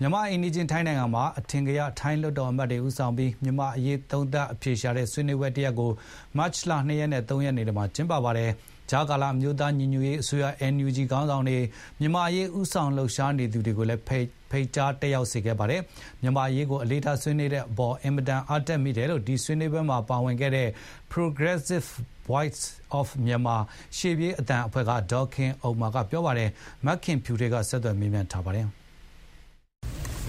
မြန်မာ့အိမ်နီးချင်း ထိုင်းနိုင်ငံမှာ အထင်ကရ ထိုင်းလွှတ်တော်အမတ်တွေ ဦးဆောင်ပြီး မြန်မာ့အရေး သုံးသပ်အဖြေရှာတဲ့ ဆွေးနွေးပွဲတရပ်ကို မတ်လ ၂ ရက်နဲ့ ၃ ရက်နေ့တွေမှာ ကျင်းပပါတယ်။ကြားကာလ အမျိုးသားညီညွတ်ရေးအစိုးရ NUG ခေါင်းဆောင်တွေ၊မြန်မာ့အရေး ဦးဆောင်လှုပ်ရှားနေသူတွေကိုလည်း ဖိတ်ကြား တက်ရောက်စေခဲ့ပါတယ်။မြန်မာ့အရေးကို အလေးထားဆွေးနွေးတဲ့အပေါ် အင်မတန် အားတက်မိတယ်လို့ ဒီဆွေးနွေးပွဲမှာ ပါဝင်ခဲ့တဲ့ Progressive Voices of Myanmar ရှေ့ပြေးအသံအဖွဲ့က ဒေါ်ခင်ဥမ္မာက ပြောပါတယ်။မခင်ဖြူထွေးက ဆက်သွယ်မေးမြန်းထားပါတယ်။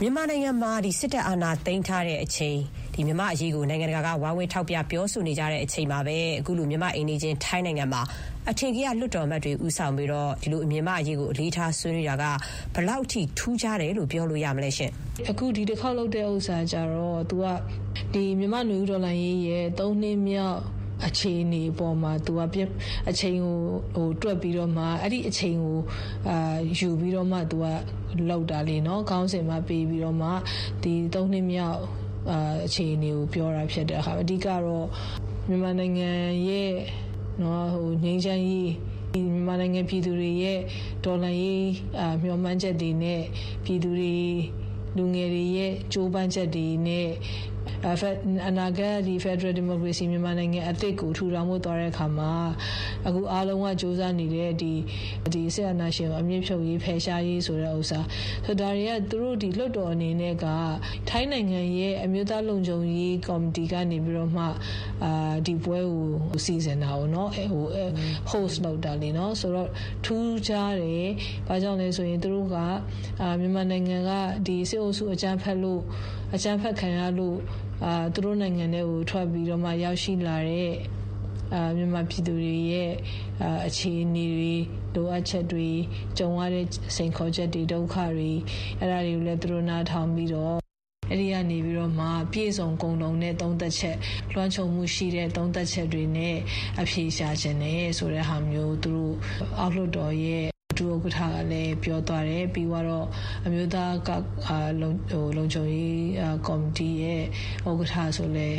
မြန်မာနိုင်ငံမှာ စစ်တပ်အာဏာသိမ်းထားတဲ့အချိန် မြန်မာ့အရေးကို နိုင်ငံတကာက ဝိုင်းဝန်းထောက်ပြ ပြောဆိုနေကြတဲ့အချိန်မှာပဲ အခုလို မြန်မာ့အိမ်နီးချင်း ထိုင်းနိုင်ငံမှာ အထင်ကရ လွှတ်တော်အမတ်တွေ ဦးဆောင်ပြီးဒီလိုမြန်မာ့အရေးကို အလေးထား ဆွေးနွေးတာက ဘယ်လောက်ထိ ထူးခြားတယ်လို့ ပြောလို့ရမလဲ။“အခု ဒီတခေါက်လုပ်တဲ့ဥစ္စာကျတော့ သူက မြန်မာ့နွေဦးတော်လှန်ရေးရဲ့သုံးနှစ်မြောက် အခြေအနေအပေါ်မှာ သူကအချိန်ကိုတွက်ပြီးတော့မှအဲ့ဒီအချိန်ကိုယူပြီးတော့မှသူကလုပ်တာလေနော်။ခေါင်းစဉ်မှာပေးပြီးတော့မှဒီသုံးနှစ်မြောက်အခြေအနေကိုပြောတာဖြစ်တယ်။အဓိကတော့မြန်မာနိုင်ငံရဲ့ငြိမ်းချမ်းရေး၊မြန်မာနိုင်ငံပြည်သူတွေရဲ့တော်လှန်ရေးမျှော်မှန်းချက်တွေနဲ့ပြည်သူတွေလူငယ်တွေရဲ့ကြိုးပမ်းချက်တွေနဲ့ အနာဂတ်ဖက်ဒရယ်ဒီမိုကရေစီမြန်မာနိုင်ငံအသစ်ကိုထူထောင်ဖို့သွားတဲ့အခါမှာအခုအားလုံးကကြိုးစားနေတဲ့စစ်အာဏာရှင်ကိုအမြစ်ဖြုတ်ရေး၊ဖယ်ရှားရေးဆိုတဲ့ဥစ္စာ။ဒါတွေကသူတို့လွှတ်တော်အနေနဲ့ကထိုင်းနိုင်ငံရဲ့အမျိုးသားလုံခြုံရေးကော်မတီကနေပြီးတော့မှဒီပွဲကိုစီစဉ်တာကိုနော် Host လုပ်တာလေနော်။ဆိုတော့ထူးခြားတယ်။ဘာကြောင့်လဲဆိုရင်သူတို့ကမြန်မာနိုင်ငံကစစ်အုပ်စုအကြမ်းဖက်လို့အကြမ်းဖက်ခံရလို့သူတို့နိုင်ငံထဲကိုထွက်ပြီးတော့မှရောက်ရှိလာတဲ့မြန်မာပြည်သူတွေရဲ့အခြေအနေတွေလိုအပ်ချက်တွေကြုံရတဲ့စိန်ခေါ်ချက်တွေဒုက္ခတွေအဲ့ဒါတွေကိုလည်းသူတို့နားထောင်ပြီးတော့အဲ့ဒီကနေပြီးတော့မှပြည့်စုံကုန်လုံးတဲ့သုံးသက်ချက်လွှမ်းခြုံမှုရှိတဲ့သုံးသက်ချက်တွေနဲ့အဖြေရှာခြင်းနဲ့ဆိုတဲ့ဟာမျိုးသူတို့အောက်လွှတ်တော်ရဲ့ ဒုဥက္ကဋ္ဌကလည်းပြောသွားတယ်ပြီးတော့အမျိုးသားကလုံဟိုလုံခြုံရေးကော်မတီရဲ့ဥက္ကဋ္ဌဆိုလဲ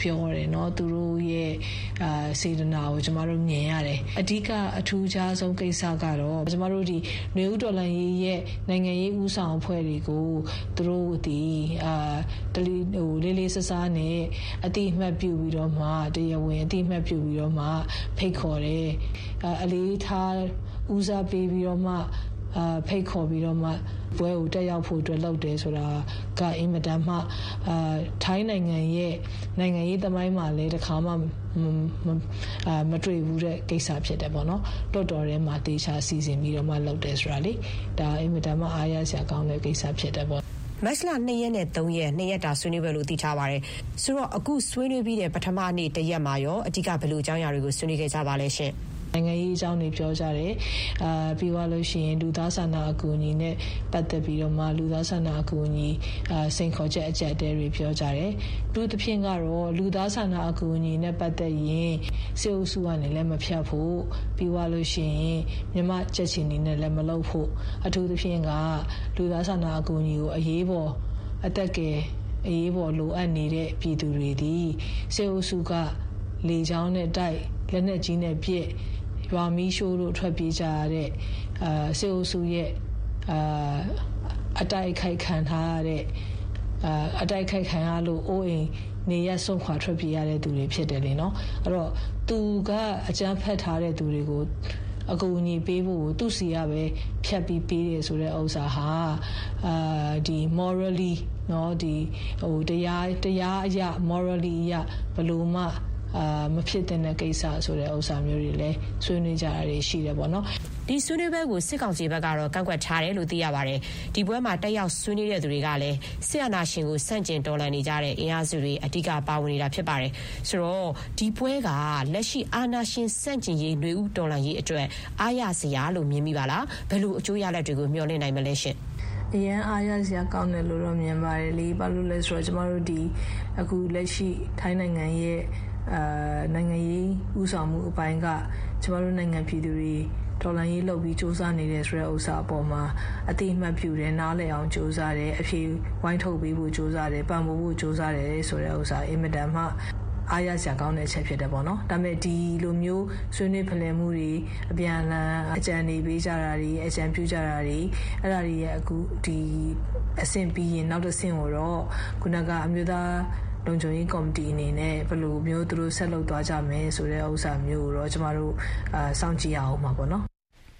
ပြောတယ်เนาะသူတို့ရဲ့အာစေတနာကိုကျမတို့မြင်ရတယ်အဓိကအထူးခြားဆုံးကိစ္စကတော့ကျမတို့ဒီနေဦးတော်လန်ရေးရဲ့နိုင်ငံရေးဦးဆောင်အဖွဲ့တွေကိုသူတို့ဒီအာတလီဟိုလေးလေးဆဆားနဲ့အတိအမှတ်ပြုပြီးတော့မှတရားဝင်အတိအမှတ်ပြုပြီးတော့မှဖိတ်ခေါ်တယ်အလေးထား ဦးစားပေးပြီးတော့မှအာဖိတ်ခေါ်ပြီးတော့မှပွဲကိုတက်ရောက်ဖို့အတွက်လုပ်တယ်ဆိုတာကအင်မတန်မှအာထိုင်းနိုင်ငံရဲ့နိုင်ငံရေးသမိုင်းမှာလည်းတစ်ခါမှအာမတွေ့ဘူးတဲ့ကိစ္စဖြစ်တယ်ပေါ့နော်တော်တော်ထဲမှာတေချာစီစဉ်ပြီးတော့မှလုပ်တယ်ဆိုတာလေဒါအင်မတန်မှအားရစရာကောင်းတဲ့ကိစ္စဖြစ်တယ်ပေါ့မတ်လ2ရက်နဲ့3ရက်2ရက်တာဆွေးနွေးပွဲလို့သိထားပါတယ်ဆိုတော့အခုဆွေးနွေးပြီးတဲ့ပထမနေ့တရက်မှာရောအဓိကဘယ်လိုအကြောင်းအရာတွေကိုဆွေးနွေးခဲ့ကြပါလဲရှင်။ နိုင်ငံရေးအကြောင်းတွေပြောကြတယ်အာပြီးသွားလို့ရှိရင်လူသားဆန္ဒအကူအညီနဲ့ပတ်သက်ပြီးတော့မှလူသားဆန္ဒအကူအညီအာစိန်ခေါ်ချက်အကြက်တဲတွေပြောကြတယ်သူသဖြင့်ကတော့လူသားဆန္ဒအကူအညီနဲ့ပတ်သက်ရင်စေအုပ်စုကနေလည်းမဖြတ်ဖို့ပြီးသွားလို့ရှိရင်မြမချက်ချင်နေနဲ့လည်းမလုပ်ဖို့အထူးသဖြင့်ကလူသားဆန္ဒအကူအညီကိုအရေးပေါ်အသက်ကယ်အရေးပေါ်လိုအပ်နေတဲ့ပြည်သူတွေဒီစေအုပ်စုကလေချောင်းနဲ့တိုက်လက်နက်ကြီးနဲ့ပြည့် ရွာမီးရှိုးတို့ထွက်ပြေးကြရတဲ့အာစေအုပ်စုရဲ့အာအတိုက်ခိုက်ခံထားရတဲ့အာအတိုက်ခိုက်ခံရလို့အိုးအိမ်နေရဆုံးခွာထွက်ပြေးရတဲ့သူတွေဖြစ်တယ်လေနော်အဲ့တော့သူကအကြမ်းဖက်ထားတဲ့သူတွေကိုအကူအညီပေးဖို့သူစီရပဲဖြတ်ပြီးပေးတယ်ဆိုတဲ့ဥစ္စာဟာအာဒီ morally เนาะဒီဟိုတရားတရားအရာ morally အရာဘယ်လိုမှ အာမဖြစ်တဲ့ကိစ္စဆိုတဲ့ဥစ္စာမျိုးတွေလည်းဆွေးနွေးကြတာတွေရှိတယ်ပေါ့နော်ဒီဆွေးနွေးပွဲကိုစစ်ကောင်စီဘက်ကတော့ကန့်ကွက်ထားတယ်လို့သိရပါတယ်ဒီပွဲမှာတက်ရောက်ဆွေးနွေးတဲ့သူတွေကလည်းစစ်အာဏာရှင်ကိုစန့်ကျင်တော်လှန်နေကြတဲ့အင်အားစုတွေအဓိကပါဝင်နေတာဖြစ်ပါတယ်ဆိုတော့ဒီပွဲကလက်ရှိအာဏာရှင်စန့်ကျင်ရေးຫນွေဥတော်လှန်ရေးအတွက်အားရစရာလို့မြင်မိပါလားဘယ်လိုအကျိုးရလဒ်တွေကိုမျှော်လင့်နိုင်မလဲရှင်အရန်အားရစရာကောင်းတယ်လို့တော့မြင်ပါတယ်လေဘာလို့လဲဆိုတော့ကျမတို့ဒီအခုလက်ရှိထိုင်းနိုင်ငံရဲ့ အာနိုင်ငံရေးဥဆောင်မှုအပိုင်းကကျမတို့နိုင်ငံပြည်သူတွေဒေါ်လာရေးလုပ်ပြီးစူးစမ်းနေတဲ့ဆိုတဲ့ဥစ္စာအပေါ်မှာအတိအမှတ်ပြုတယ်နားလည်အောင်စူးစမ်းတယ်အဖြေဝိုင်းထုတ်ပေးဖို့စူးစမ်းတယ်ပံ့ပိုးဖို့စူးစမ်းတယ်ဆိုတဲ့ဥစ္စာအင်မတန်မှအားရစရာကောင်းတဲ့အချက်ဖြစ်တယ်ပေါ့နော်ဒါပေမဲ့ဒီလိုမျိုးဆွေးနွေးဖလှယ်မှုတွေအပြန်အလှန်အကြံနေပေးကြတာတွေအကြံပြုကြတာတွေအဲ့ဒါတွေရဲ့အခုဒီအဆင့်ပြီးရင်နောက်တစ်ဆင့်ကိုတော့ခုနကအမျိုးသား လုံခြုံရေးကော်မတီအနေနဲ့ဘယ်လိုမျိုးသူတို့ဆက်လုပ်သွားကြမယ်ဆိုတဲ့ဥစ္စာမျိုးကိုတော့ကျမတို့အာစောင့်ကြည့်ရအောင်ပါပေါ့နော်